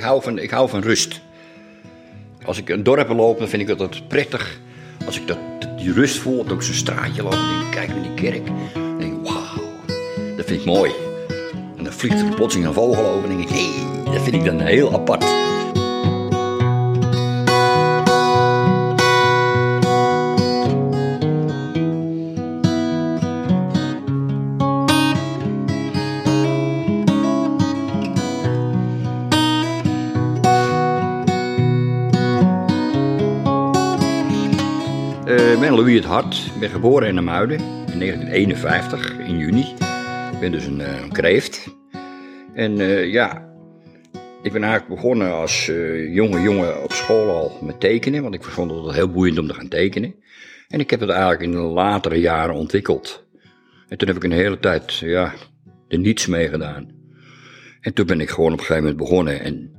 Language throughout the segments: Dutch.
ik hou van, ik hou van rust. Als ik een dorp loop, dan vind ik altijd prettig. Als ik dat, die rust voel, dat ik zo'n straatje loop en ik kijk naar die kerk. Dan denk ik, wauw, dat vind ik mooi. En dan vliegt er plotseling een vogel over en denk ik, hé, hey, dat vind ik dan heel apart. Hart. Ik ben geboren in Muiden in 1951, in juni. Ik ben dus een, eh, een kreeft. En eh, ja, ik ben eigenlijk begonnen als eh, jonge jongen op school al met tekenen. Want ik vond het heel boeiend om te gaan tekenen. En ik heb het eigenlijk in de latere jaren ontwikkeld. En toen heb ik een hele tijd ja, er niets mee gedaan. En toen ben ik gewoon op een gegeven moment begonnen. En,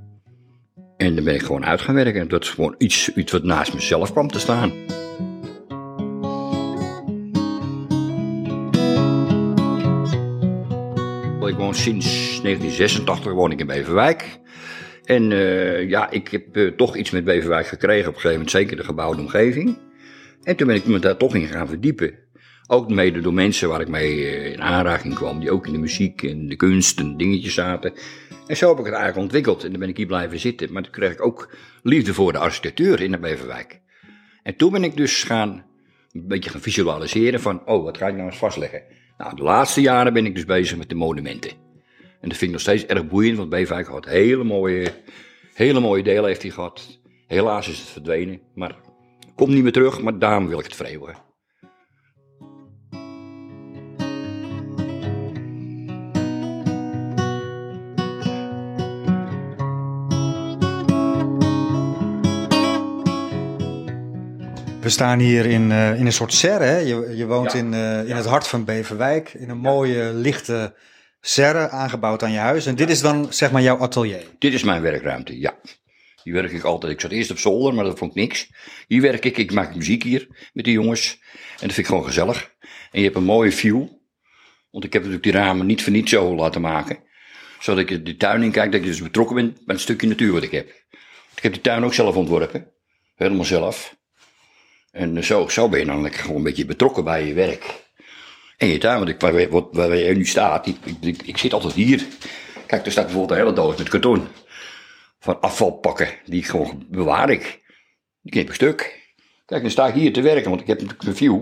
en dan ben ik gewoon uit gaan werken. En dat is gewoon iets, iets wat naast mezelf kwam te staan. Woon sinds 1986 woon ik in Beverwijk. En eh, ja, ik heb eh, toch iets met Beverwijk gekregen op een gegeven moment, zeker de gebouwde omgeving. En toen ben ik me daar toch in gaan verdiepen. Ook mede door mensen waar ik mee eh, in aanraking kwam, die ook in de muziek en de kunst en dingetjes zaten. En zo heb ik het eigenlijk ontwikkeld en dan ben ik hier blijven zitten. Maar toen kreeg ik ook liefde voor de architectuur in de Beverwijk. En toen ben ik dus gaan, een beetje gaan visualiseren van, oh, wat ga ik nou eens vastleggen? Nou, de laatste jaren ben ik dus bezig met de monumenten. En dat vind ik nog steeds erg boeiend, want Beverwijk had hele mooie, hele mooie delen heeft hij gehad. Helaas is het verdwenen, maar komt niet meer terug, maar daarom wil ik het vereeuwigen. We staan hier in, eh, in een soort serre. Hè? Je, je woont Ja. in, eh, in het hart van Beverwijk. In een mooie, lichte serre aangebouwd aan je huis. En dit is dan zeg maar jouw atelier. Dit is mijn werkruimte, ja. Hier werk ik altijd. Ik zat eerst op zolder, maar dat vond ik niks. Hier werk ik, ik maak muziek hier met die jongens. En dat vind ik gewoon gezellig. En je hebt een mooie view. Want ik heb natuurlijk die ramen niet voor niets zo laten maken. Zodat ik de tuin in kijk, dat ik dus betrokken ben bij het stukje natuur wat ik heb. Ik heb die tuin ook zelf ontworpen. Helemaal zelf. En zo, zo ben je dan lekker gewoon een beetje betrokken bij je werk. En je tuin, want ik, waar, waar, waar je nu staat, ik, ik, zit altijd hier. Kijk, er staat bijvoorbeeld een hele doos met karton. Van afvalpakken, die gewoon bewaar ik. Die knip ik stuk. Kijk, dan sta ik hier te werken, want ik heb natuurlijk een view.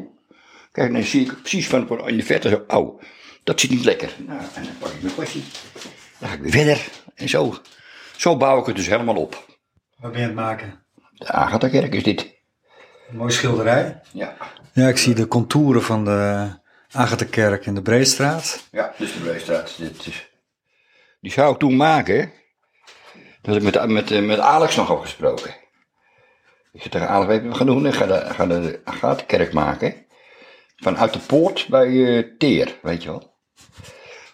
Kijk, dan zie ik precies van in de verte zo, auw, dat zit niet lekker. Nou, en dan pak ik mijn kwestie. Dan ga ik weer verder. En zo, zo bouw ik het dus helemaal op. Wat ben je aan het maken? De Agatha-kerk is dit. Een mooie schilderij. Ja, Ja, ik zie de contouren van de Agatha-kerk in de Breestraat. ja is de Breestraat. Dit is, die zou ik toen maken. Dat had ik met, met, eh, met Alex nog afgesproken. Ik zei tegen Alex, weet je wat we gaan doen? Ik ga de, ga de Agatha-kerk maken. Vanuit de poort bij eh, Teer, weet je wel.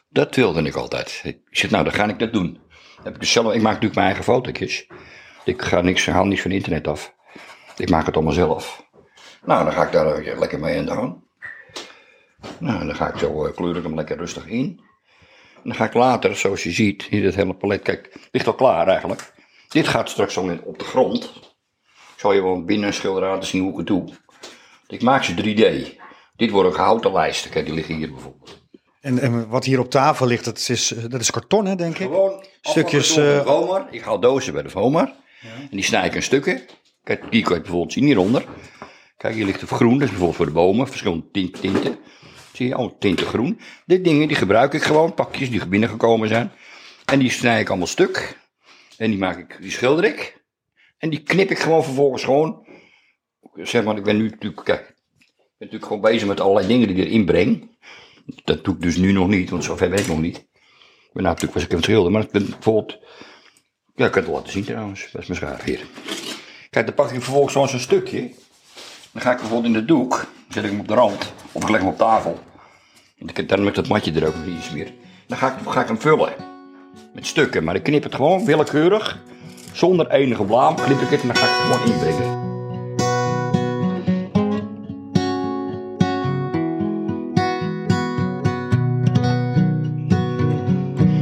Dat wilde ik altijd. Ik zeg, nou, dan ga ik dat doen. Heb ik, dus zelf, ik maak natuurlijk mijn eigen fotootjes. Ik ga niks, haal niks van internet af. Ik maak het allemaal zelf. Nou, dan ga ik daar eh, lekker mee aan de gang. Nou, dan ga ik zo eh, kleur ik hem lekker rustig in. En dan ga ik later, zoals je ziet, hier dit hele palet, kijk, het ligt al klaar eigenlijk. Dit gaat straks in- op de grond. Ik zal je wel binnen een schilderij laten zien hoe ik het doe. Ik maak ze 3D. Dit worden ook houten lijsten, kijk, die liggen hier bijvoorbeeld. En, en wat hier op tafel ligt, dat is, dat is karton, hè, denk ik? Gewoon Stukjes, eh, Vomar. Ik haal dozen bij de Vomar. En die snij ik in stukken. Kijk, hier kan je bijvoorbeeld zien hieronder. Kijk, hier ligt het groen. Dat is bijvoorbeeld voor de bomen. Verschillende tint- tinten. Zie je, al tinten groen. Dit dingen, die gebruik ik gewoon. Pakjes die binnengekomen zijn. En die snij ik allemaal stuk. En die maak ik, die schilder ik. En die knip ik gewoon vervolgens gewoon. Zeg maar, ik ben nu natuurlijk, kijk. Ik ben natuurlijk gewoon bezig met allerlei dingen die ik erin breng. Dat doe ik dus nu nog niet, want zover ben ik nog niet. Ik ben natuurlijk was ik aan het maar ik ben bijvoorbeeld... Ja, ik kan het laten zien trouwens. Dat is mijn schaar hier. Kijk, dan pak ik vervolgens zo'n stukje. Dan ga ik bijvoorbeeld in de doek. Dan zet ik hem op de rand. Of ik leg hem op tafel. Want ik dan met dat matje er ook nog iets meer. Dan ga ik, ga ik hem vullen. Met stukken. Maar ik knip het gewoon willekeurig. Zonder enige blaam knip ik het en dan ga ik het gewoon inbrengen.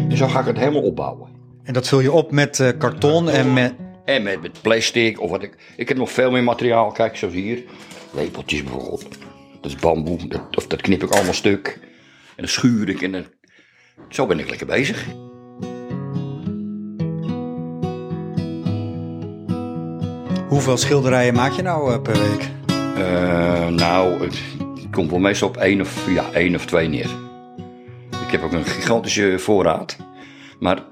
En zo ga ik het helemaal opbouwen. En dat vul je op met uh, karton en met... En met, met plastic of wat ik... Ik heb nog veel meer materiaal. Kijk, zoals hier. Lepeltjes bijvoorbeeld. Dat is bamboe. Dat, of dat knip ik allemaal stuk. En dan schuur ik en dan... Zo ben ik lekker bezig. Hoeveel schilderijen maak je nou uh, per week? Uh, nou, het komt wel meestal op één of, ja, één of twee neer. Ik heb ook een gigantische voorraad. Maar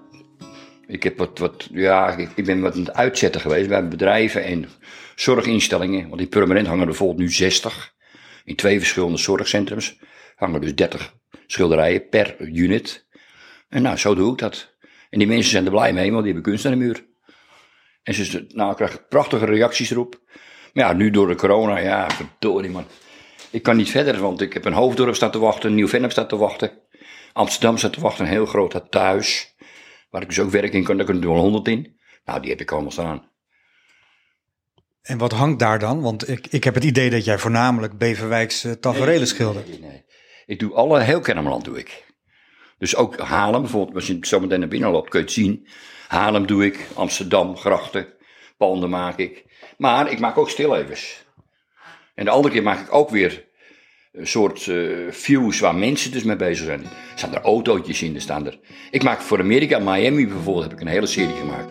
ik, heb wat, wat, ja, ik ben wat aan het uitzetten geweest bij bedrijven en zorginstellingen. Want in permanent hangen er bijvoorbeeld nu 60. In twee verschillende zorgcentrums hangen dus 30 schilderijen per unit. En nou, zo doe ik dat. En die mensen zijn er blij mee, want die hebben kunst aan de muur. En ze nou, krijgen prachtige reacties erop. Maar ja, nu door de corona, ja, verdorie man. Ik kan niet verder, want ik heb een Hoofddorp staat te wachten, Nieuw-Vennep staat te wachten. Amsterdam staat te wachten, een heel groot thuis. Waar ik dus ook werk in kan, daar kunnen er wel honderd in. Nou, die heb ik allemaal staan. En wat hangt daar dan? Want ik, ik heb het idee dat jij voornamelijk Beverwijkse tafereelen schildert. Nee, nee, Ik doe alle, heel Kennemerland doe ik. Dus ook Haarlem, bijvoorbeeld als je zo meteen naar binnen loopt, kun je het zien. Haarlem doe ik, Amsterdam, grachten, panden maak ik. Maar ik maak ook stillevens. En de andere keer maak ik ook weer soort uh, views waar mensen dus mee bezig zijn. Er staan er autootjes in, er staan er... Ik maak voor Amerika, Miami bijvoorbeeld, heb ik een hele serie gemaakt.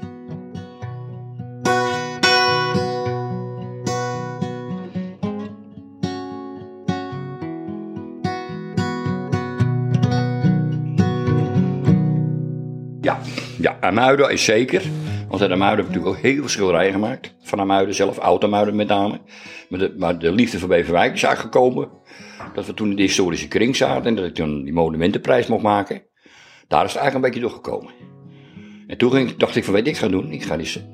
Ja, ja, Amuiden is zeker. Want in Amuiden heb ik natuurlijk ook heel veel schilderijen gemaakt. Van Amuiden zelf, Oud-Amuiden met name. Maar de, maar de liefde voor Beverwijk is eigenlijk gekomen. Dat we toen in de historische kring zaten en dat ik toen die monumentenprijs mocht maken. Daar is het eigenlijk een beetje doorgekomen. En toen ging, dacht ik van weet ik ga doen. Ik ga die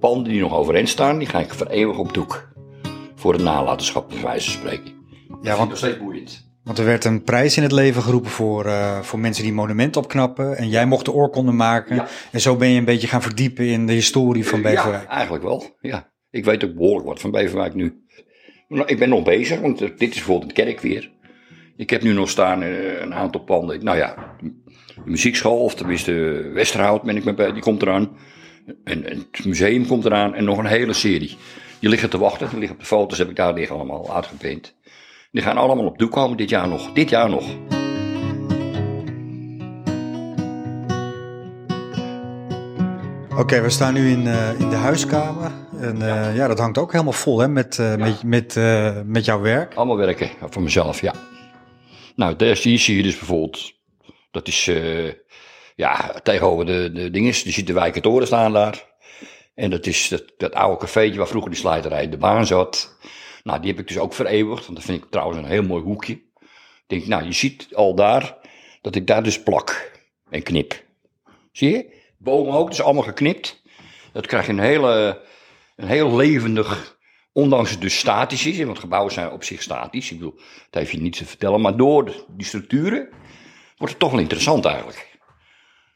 panden die nog overeind staan, die ga ik voor eeuwig op doek. Voor het nalatenschap, bij wijze van spreken. Ja, want, nog steeds boeiend. Want er werd een prijs in het leven geroepen voor, uh, voor mensen die monumenten opknappen. En jij mocht de oorkonde maken. En zo ben je een beetje gaan verdiepen in de historie van Beverwijk. Ja, eigenlijk wel. Ja. Ik weet ook behoorlijk wat van Beverwijk nu. Nou, ik ben nog bezig, want dit is bijvoorbeeld een kerk weer. Ik heb nu nog staan uh, een aantal panden. Nou ja, de muziekschool, of tenminste Westerhout ben ik mee bij, die komt eraan. En, en, het museum komt eraan en nog een hele serie. Die liggen te wachten, die liggen op de foto's, heb ik daar liggen allemaal uitgeprint. Die gaan allemaal op doek komen dit jaar nog. Dit jaar nog. Oké, we staan nu in, in de huiskamer. En uh, ja. dat hangt ook helemaal vol hè, met, uh, ja. met, met, met jouw werk. Allemaal werken, voor mezelf, ja. Nou, daar zie je dus bijvoorbeeld. Dat is ja, tegenover de, de dingen. Je ziet de Wijkertoren staan daar. En dat is dat, dat oude cafeetje waar vroeger die slijterij de baan zat. Nou, die heb ik dus ook vereeuwigd, want dat vind ik trouwens een heel mooi hoekje. Ik denk, nou, je ziet al daar dat ik daar dus plak en knip. Zie je? Bomen ook, dus allemaal geknipt. Dat krijg je een hele, een heel levendig, ondanks het dus statisch is, want gebouwen zijn op zich statisch. Ik bedoel, dat heeft je niet te vertellen, maar door die structuren wordt het toch wel interessant eigenlijk.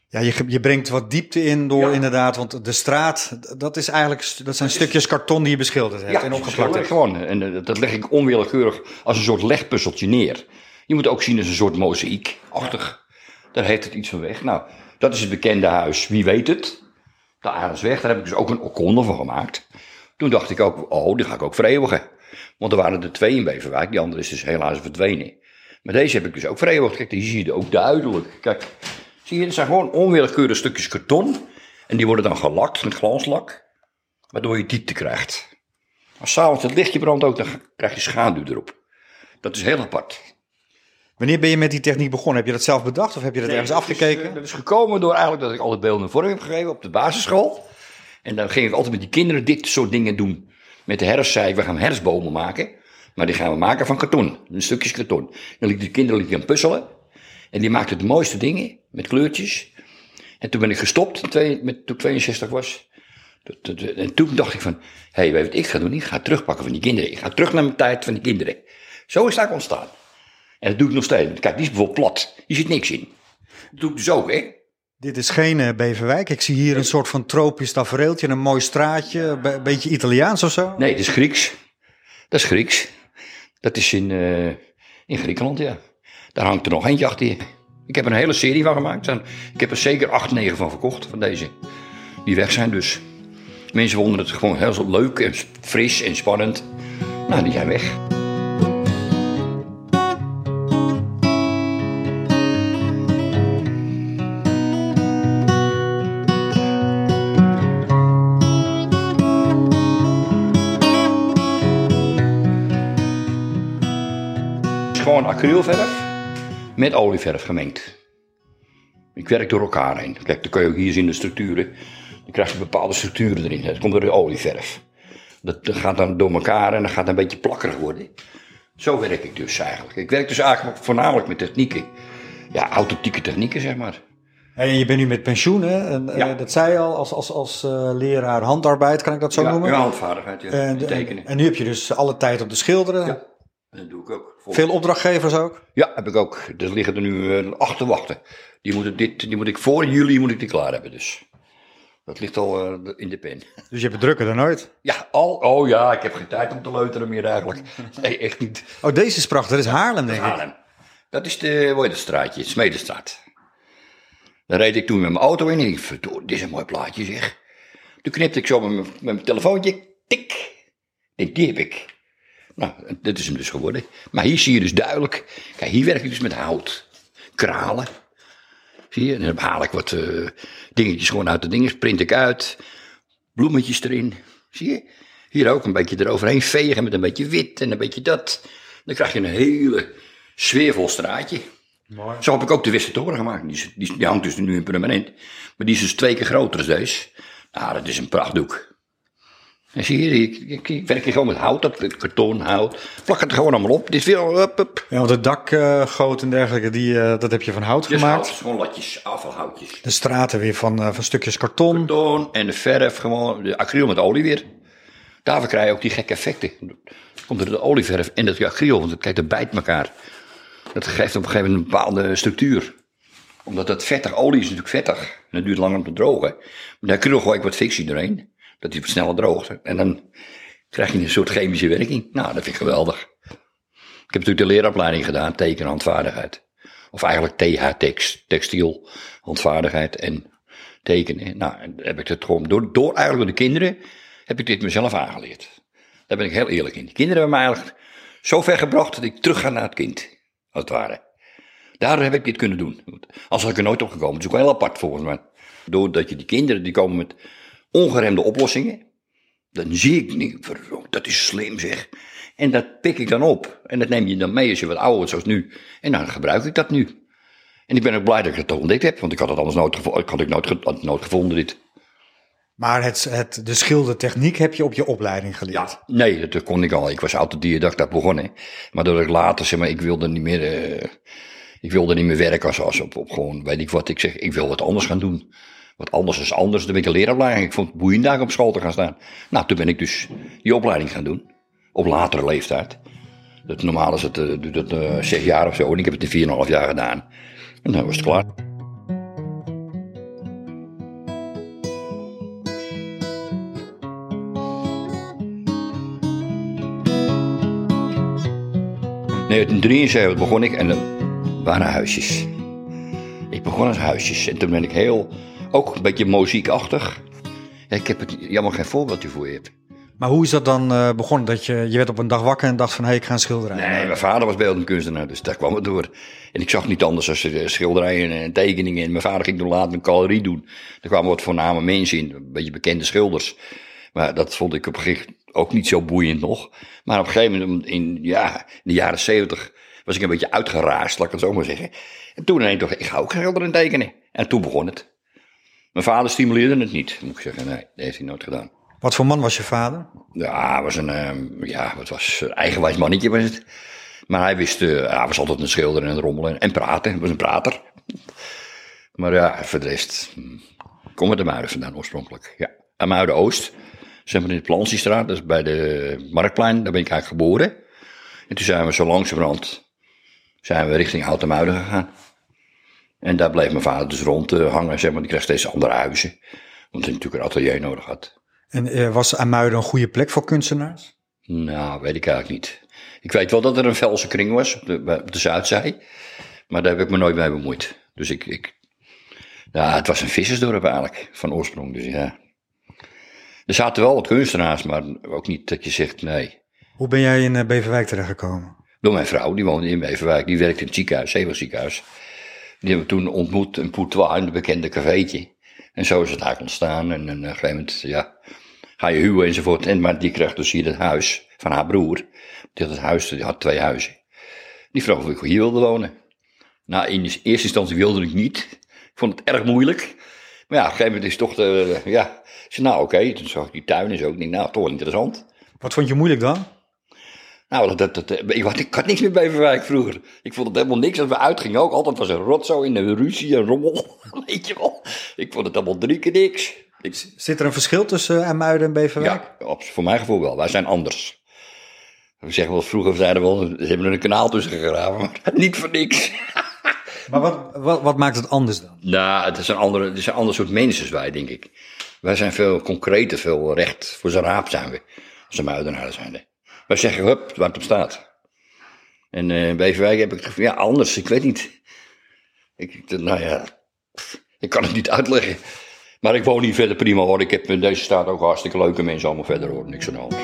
Ja, je, je brengt wat diepte in door inderdaad, want de straat, dat is eigenlijk, dat zijn stukjes karton die je beschilderd hebt ja, en opgeplakt hebt. gewoon. En eh, dat leg ik onwillekeurig als een soort legpuzzeltje neer. Je moet ook zien als een soort mozaïekachtig. Daar heeft het iets van weg. Nou, dat is het bekende huis, wie weet het. De Arendsweg, daar heb ik dus ook een okonde van gemaakt. Toen dacht ik ook, oh, die ga ik ook vereeuwigen. Want er waren er twee in Beverwijk, die andere is dus helaas verdwenen. Maar deze heb ik dus ook vereeuwigd. Kijk, die zie je ook duidelijk. Kijk, Zie je, het zijn gewoon onwillekeurige stukjes karton. En die worden dan gelakt met glanslak. Waardoor je diepte krijgt. Als s'avonds het lichtje brandt ook, dan krijg je schaduw erop. Dat is heel apart. Wanneer ben je met die techniek begonnen? Heb je dat zelf bedacht of heb je dat ergens afgekeken? Eh, dat is gekomen door eigenlijk dat ik alle beelden vorm heb gegeven op de basisschool. En dan ging ik altijd met die kinderen dit soort dingen doen. Met de herfst zei ik, we gaan herfstbomen maken. Maar die gaan we maken van karton. Een stukjes karton. Dan liet de kinderen gaan puzzelen. En die maakte de mooiste dingen met kleurtjes. En toen ben ik gestopt met, toen ik 62 was. En toen dacht ik van, hé, hey, weet je wat ik ga doen? Ik ga terugpakken van die kinderen. Ik ga terug naar mijn tijd van die kinderen. Zo is dat ontstaan. En dat doe ik nog steeds. Kijk, die is bijvoorbeeld plat. Je zit niks in. Dat doe ik dus ook, hè. Dit is geen uh, Beverwijk. Ik zie hier een soort van tropisch tafereeltje, een mooi straatje, een beetje Italiaans of zo. Nee, dat is Grieks. Dat is Grieks. Dat is in, uh, in Griekenland, ja. Daar hangt er nog eentje achter. Ik heb er een hele serie van gemaakt. Ik heb er zeker acht, negen van verkocht, van deze. Die weg zijn dus. Mensen vonden het gewoon heel zo leuk en fris en spannend. Nou, die zijn weg. Acrylverf met olieverf gemengd. Ik werk door elkaar heen. Kijk, dan kun je ook hier zien de structuren. Dan krijg je bepaalde structuren erin. Dat komt door de olieverf. Dat, dat gaat dan door elkaar en dan gaat het een beetje plakkerig worden. Zo werk ik dus eigenlijk. Ik werk dus eigenlijk voornamelijk met technieken. Ja, authentieke technieken, zeg maar. En je bent nu met pensioen, hè? En, Ja. eh, dat zei je al, als, als, als eh, leraar handarbeid, kan ik dat zo ja, noemen? ja, handvaardigheid, ja. En, en en nu heb je dus alle tijd op de schilderen. Ja. En dat doe ik ook. Veel opdrachtgevers ook. Ja, heb ik ook. Er liggen er nu eh, acht te wachten. Die, moeten dit, die moet ik voor juli moet ik die klaar hebben dus. Dat ligt al eh, in de pen. Dus je hebt het drukker dan ooit. Ja, al, oh ja, ik heb geen tijd om te leuteren meer eigenlijk. Nee, echt niet. Oh, deze is prachtig. Dat is Haarlem, denk ik. Haarlem. Dat is de, hoe heet straatje, Smedestraat. Daar reed ik toen met mijn auto in en ik verdorie, dit is een mooi plaatje zeg. Toen knipte ik zo met mijn, met mijn telefoontje, tik. Ik denk, die heb ik. Nou, dit is hem dus geworden. Maar hier zie je dus duidelijk, kijk, hier werk ik dus met hout. Kralen. Zie je, en dan haal ik wat eh, dingetjes gewoon uit de dingen, print ik uit. Bloemetjes erin, zie je. Hier ook een beetje eroverheen vegen met een beetje wit en een beetje dat. Dan krijg je een hele sfeervol straatje. Mooi. Zo heb ik ook de Westertoren gemaakt. Die hangt dus nu in permanent. Maar die is dus twee keer groter dan deze. Nou, dat is een prachtdoek. En zie je, ik, ik, ik werk hier gewoon met hout, dat karton, hout. Plak het er gewoon allemaal op. Dit is weer. Ja, want het dakgoot en dergelijke, die, eh, dat heb je van hout is gemaakt. hout, gewoon latjes, afvalhoutjes. De straten weer van, eh, van stukjes karton. Karton en de verf, gewoon de acryl met olie weer. Daarvoor krijg je ook die gekke effecten. Komt er de olieverf en dat acryl, want het, kijk, dat bijt elkaar. Dat geeft op een gegeven moment een bepaalde structuur. Omdat dat vettig, olie is natuurlijk vettig. En dat duurt lang om te drogen. Maar de acryl gooi ik wat fictie doorheen. Dat wat sneller droogt. En dan krijg je een soort chemische werking. Nou, dat vind ik geweldig. Ik heb natuurlijk de leeropleiding gedaan, teken handvaardigheid. Of eigenlijk TH, tekst, textiel, handvaardigheid en tekenen. Nou, heb ik het gewoon, door, door eigenlijk de kinderen, heb ik dit mezelf aangeleerd. Daar ben ik heel eerlijk in. Die kinderen hebben me eigenlijk zo ver gebracht dat ik terug ga naar het kind, als het ware. Daardoor heb ik dit kunnen doen. Als ik er nooit op gekomen. Het is ook heel apart volgens mij. Doordat je die kinderen, die komen met ongeremde oplossingen. Dan zie ik niet, dat is slim zeg. En dat pik ik dan op. En dat neem je dan mee als je wat ouder wordt, zoals nu. En dan gebruik ik dat nu. En ik ben ook blij dat ik het ontdekt heb, want ik had het anders nooit, gevo- ik had het nooit, ge- nooit gevonden, dit. Maar het, het, de schildertechniek heb je op je opleiding geleerd. Ja, nee, dat kon ik al. Ik was autodidact, dat begonnen. Maar doordat ik later, zeg maar, ik wilde niet meer, eh, ik wilde niet meer werken als, als op, op gewoon, weet ik wat, ik zeg, ik wil wat anders gaan doen. Wat anders is anders, dan ben ik een. Ik vond het boeiend daar op school te gaan staan. Nou, toen ben ik dus die opleiding gaan doen. Op latere leeftijd. Dat, normaal is het, eh, het eh, zes jaar of zo. En ik heb het in vier en een half jaar gedaan. En dan was het klaar. In 1973 begon ik en er waren huisjes. Ik begon als huisjes en toen ben ik heel, ook een beetje muziekachtig. Ja, ik heb het jammer geen voorbeeldje voor je heb. Maar hoe is dat dan eh, begonnen? Dat je, je werd op een dag wakker en dacht van, hé, hey, ik ga een schilderij. Nee, mijn vader was beeldend kunstenaar, dus daar kwam het door. En ik zag niet anders dan eh, schilderijen en tekeningen. En mijn vader ging toen later een galerie doen. Er kwamen wat voorname mensen in, een beetje bekende schilders. Maar dat vond ik op een gegeven moment ook niet zo boeiend nog. Maar op een gegeven moment, in, ja, in de jaren zeventig, was ik een beetje uitgeraasd, laat ik het zo maar zeggen. En toen ineens dacht ik, ik ga ook schilderen en tekenen. En toen begon het. Mijn vader stimuleerde het niet, moet ik zeggen. Nee, dat heeft hij nooit gedaan. Wat voor man was je vader? Ja, was een, ehm, ja, wat was een eigenwijs mannetje was het. Maar hij wist, eh, hij was altijd een schilder en een rommelen en praten. Hij was een prater. Maar ja, voor de rest, hm, ik kom uit de Muiden vandaan oorspronkelijk. Ja, aan Muiden Oost, zeg maar in de Plantiestraat, dat is bij de Marktplein, daar ben ik eigenlijk geboren. En toen zijn we zo langzamerhand, zijn we richting Houten Muiden gegaan. En daar bleef mijn vader dus rond eh, hangen, zeg maar. Die kreeg steeds andere huizen, omdat hij natuurlijk een atelier nodig had. En eh, was Amuiden een goede plek voor kunstenaars? Nou, weet ik eigenlijk niet. Ik weet wel dat er een Velse kring was op de, op de Zuidzij. Maar daar heb ik me nooit mee bemoeid. Dus ik, ik ja, het was een vissersdorp eigenlijk, van oorsprong. Dus ja. Er zaten wel wat kunstenaars, maar ook niet dat je zegt nee. Hoe ben jij in eh, Beverwijk terechtgekomen? Door mijn vrouw, die woonde in Beverwijk, die werkte in het ziekenhuis, Zeeuwen ziekenhuis. Die hebben we toen ontmoet in Poutois, in het bekende cafeetje. En zo is het eigenlijk ontstaan. En, en op een gegeven moment, ja, ga je huwen enzovoort. En, maar die kreeg dus hier het huis van haar broer. Die had het huis, die had twee huizen. Die vroeg of ik hier wilde wonen. Nou, in eerste instantie wilde ik niet. Ik vond het erg moeilijk. Maar ja, op een gegeven moment is toch de, ja, zei, nou oké, toen zag ik die tuin zo. Ik denk, nou, toch wel interessant. Wat vond je moeilijk dan? Nou, dat, dat, ik, had, ik had niks meer bij Verwijk vroeger. Ik vond het helemaal niks. Als we uitgingen ook, altijd was er rotzooi in de ruzie en rommel. Weet je wel. Ik vond het allemaal drie keer niks. Ik, Zit er een verschil tussen uh, Muiden en Beverwijk? ja, op, voor mijn gevoel wel. Wij zijn anders. We zeggen wel, vroeger zeiden we wel, ze hebben er een kanaal tussen gegraven, maar niet voor niks. Maar wat, wat, wat maakt het anders dan? Nou, het is een andere, het is een ander soort mensen wij, denk ik. Wij zijn veel concreter, veel recht voor zijn raap zijn we. Als de muidenaren zijn we. Wij zeggen, hup, waar het op staat. En uh, Beverwijk heb ik ja, anders, ik weet niet. Ik, nou ja, ik kan het niet uitleggen. Maar ik woon hier verder prima hoor. Ik heb in deze staat ook hartstikke leuke mensen allemaal verder hoor. Niks aan de hand.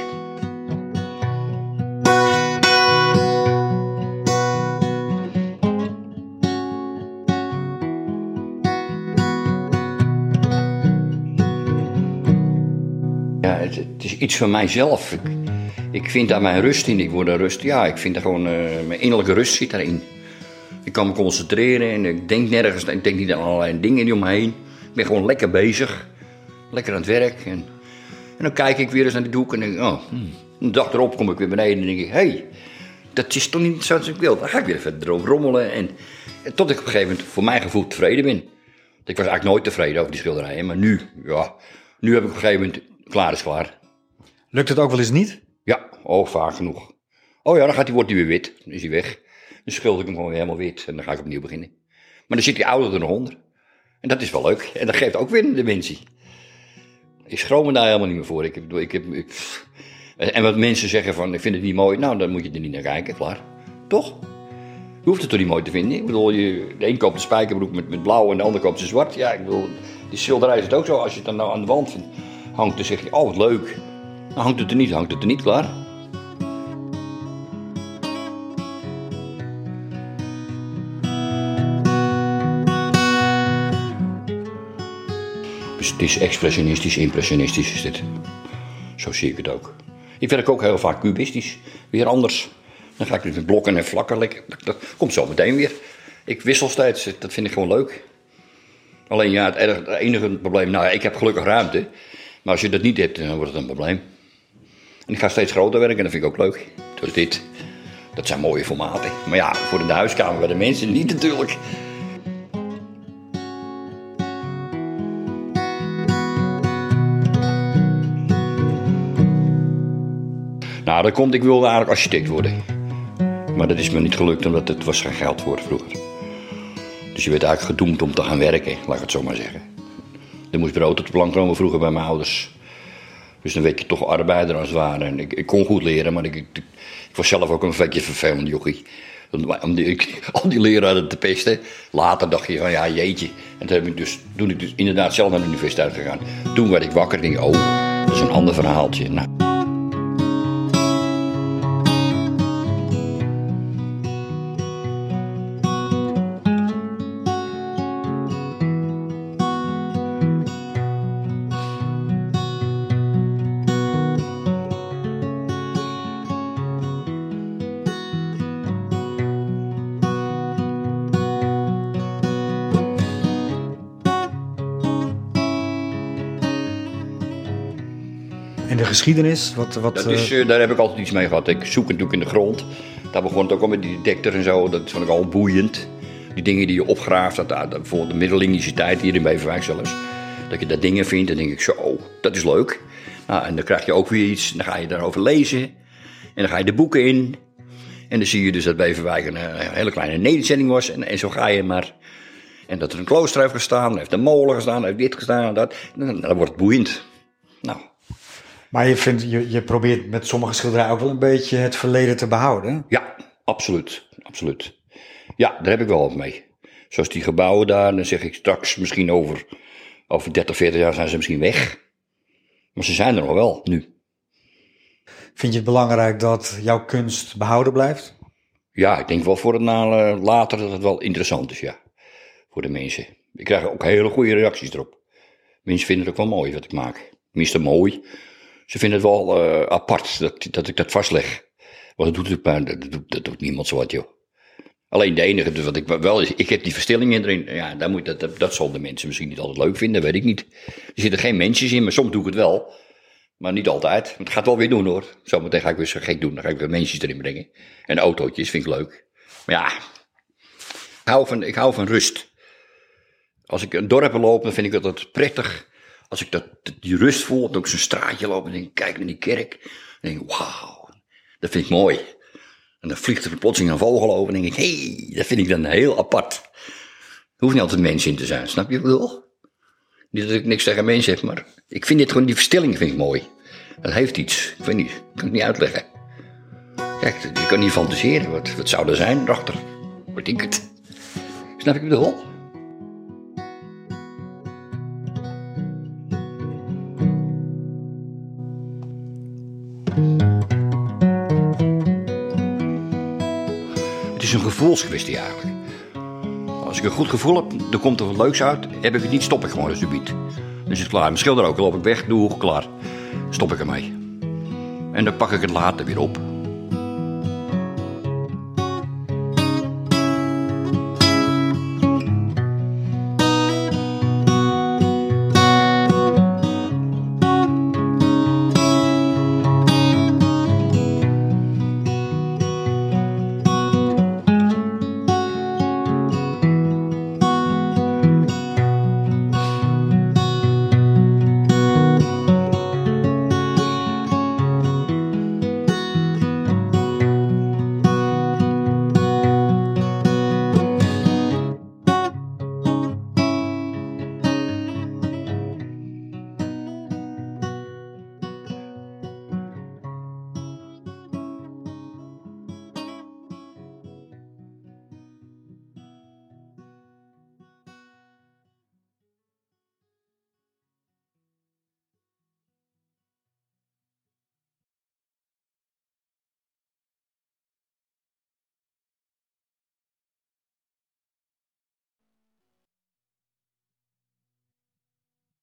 Ja, het, het, is iets van mijzelf. Ik vind daar mijn rust in. Ik word er rust. Ja, ik vind er gewoon uh, mijn innerlijke rust zit daarin. Ik kan me concentreren en ik denk nergens. Ik denk niet aan allerlei dingen die om me heen. Ik ben gewoon lekker bezig. Lekker aan het werk. En, en dan kijk ik weer eens naar die doek en denk oh, hmm. Een dag erop kom ik weer beneden en denk ik, hé, hey, dat is toch niet zoals ik wil. Dan ga ik weer verder erover rommelen. En, en, tot ik op een gegeven moment voor mijn gevoel tevreden ben. Ik was eigenlijk nooit tevreden over die schilderijen. Maar nu, ja, nu heb ik op een gegeven moment, klaar is klaar. Lukt het ook wel eens niet? Ja, oh, vaak genoeg. Oh ja, dan gaat die, wordt hij weer wit. Dan is hij weg. Dan schilder ik hem gewoon weer helemaal wit. En dan ga ik opnieuw beginnen. Maar dan zit die ouder er nog onder. En dat is wel leuk. En dat geeft ook weer een dimensie. Ik schroom me daar helemaal niet meer voor. Ik heb, ik heb, en wat mensen zeggen van, ik vind het niet mooi. Nou, dan moet je er niet naar kijken, klaar. Toch? Je hoeft het toch niet mooi te vinden. Ik bedoel, je, de een koopt een spijkerbroek met, met blauw en de ander koopt ze zwart. Ja, ik bedoel, die schilderij is het ook zo. Als je het dan nou aan de wand hangt, dan zeg je, oh, wat leuk. Hangt het er niet, hangt het er niet, klaar. Dus het is expressionistisch, impressionistisch is dit. Zo zie ik het ook. Ik werk ook heel vaak cubistisch. Weer anders. Dan ga ik met blokken en vlakken lekker. Dat komt zo meteen weer. Ik wissel steeds. Dat vind ik gewoon leuk. Alleen ja, het enige probleem... Nou, ik heb gelukkig ruimte. Maar als je dat niet hebt, dan wordt het een probleem. En ik ga steeds groter werken en dat vind ik ook leuk. Zoals dit. Dat zijn mooie formaten. Maar ja, voor in de huiskamer bij de mensen niet natuurlijk. Nou, dat komt, ik wilde eigenlijk architect worden. Maar dat is me niet gelukt, omdat het was geen geld voor vroeger. Dus je werd eigenlijk gedoemd om te gaan werken, laat ik het zo maar zeggen. Er moest brood op de plank komen vroeger bij mijn ouders. Dus dan werd je toch arbeider als het ware. En ik, ik kon goed leren, maar ik, ik, ik, was zelf ook een vetje vervelend jochie. Om die, ik, al die leraren te pesten. Later dacht je van ja, jeetje. En toen, heb ik dus, toen ik dus inderdaad zelf naar de universiteit gegaan. Toen werd ik wakker en denk oh, dat is een ander verhaaltje. Nou. De geschiedenis? Wat, wat, dat is, uh, daar heb ik altijd iets mee gehad. Ik zoek natuurlijk in de grond. Daar begon het ook al met die detector en zo. Dat vond ik al boeiend. Die dingen die je opgraaft. Dat, dat, bijvoorbeeld de middellingische tijd hier in Beverwijk zelfs. Dat je daar dingen vindt. Dan denk ik zo, dat is leuk. Nou, en dan krijg je ook weer iets. Dan ga je daarover lezen. En dan ga je de boeken in. En dan zie je dus dat Beverwijk een, een hele kleine nederzetting was. En, en zo ga je maar. En dat er een klooster heeft gestaan. heeft een molen gestaan. heeft dit gestaan. Dat. Dan, dan wordt het boeiend. Nou, maar je, vindt, je, je probeert met sommige schilderijen ook wel een beetje het verleden te behouden. Ja, absoluut. absoluut. Ja, daar heb ik wel wat mee. Zoals die gebouwen daar, dan zeg ik straks misschien over, over 30, 40 jaar zijn ze misschien weg. Maar ze zijn er nog wel, nu. Vind je het belangrijk dat jouw kunst behouden blijft? Ja, ik denk wel voor het na, later dat het wel interessant is, ja. Voor de mensen. Ik krijg ook hele goede reacties erop. Mensen vinden het ook wel mooi wat ik maak. Tenminste mooi. Ze vinden het wel uh, apart dat, dat ik dat vastleg. Want dat doet, dat, niemand zo wat, joh. Alleen de enige wat ik wel is, ik heb die verstillingen erin. Ja, daar moet, dat, dat, dat zal de mensen misschien niet altijd leuk vinden, weet ik niet. Er zitten geen mensjes in, maar soms doe ik het wel. Maar niet altijd. Het gaat wel weer doen hoor. Zometeen ga ik weer zo gek doen. Dan ga ik weer mensjes erin brengen. En autootjes vind ik leuk. Maar ja, ik hou van, ik hou van rust. Als ik een dorp loop, dan vind ik dat prettig. Als ik dat, die rust voel, dat ik zo'n straatje loop en denk, kijk naar die kerk. Dan denk ik, wauw, dat vind ik mooi. En dan vliegt er plotseling een vogel over en denk ik, hey, dat vind ik dan heel apart. Er hoeft niet altijd mensen in te zijn, snap je ik bedoel? Niet dat ik niks tegen mensen heb, maar ik vind dit gewoon, die verstilling vind ik mooi. Dat heeft iets, ik weet niet, ik kan het niet uitleggen. Kijk, je kan niet fantaseren, wat, wat zou er zijn erachter? Wat denk het? Snap je ik bedoel? Is een gevoelskwestie eigenlijk. Als ik een goed gevoel heb, dan komt er wat leuks uit. Heb ik het niet, stop ik gewoon als subiet. Dan is het klaar. Mijn schilder ook, loop ik weg, doe klaar. Stop ik ermee. En dan pak ik het later weer op.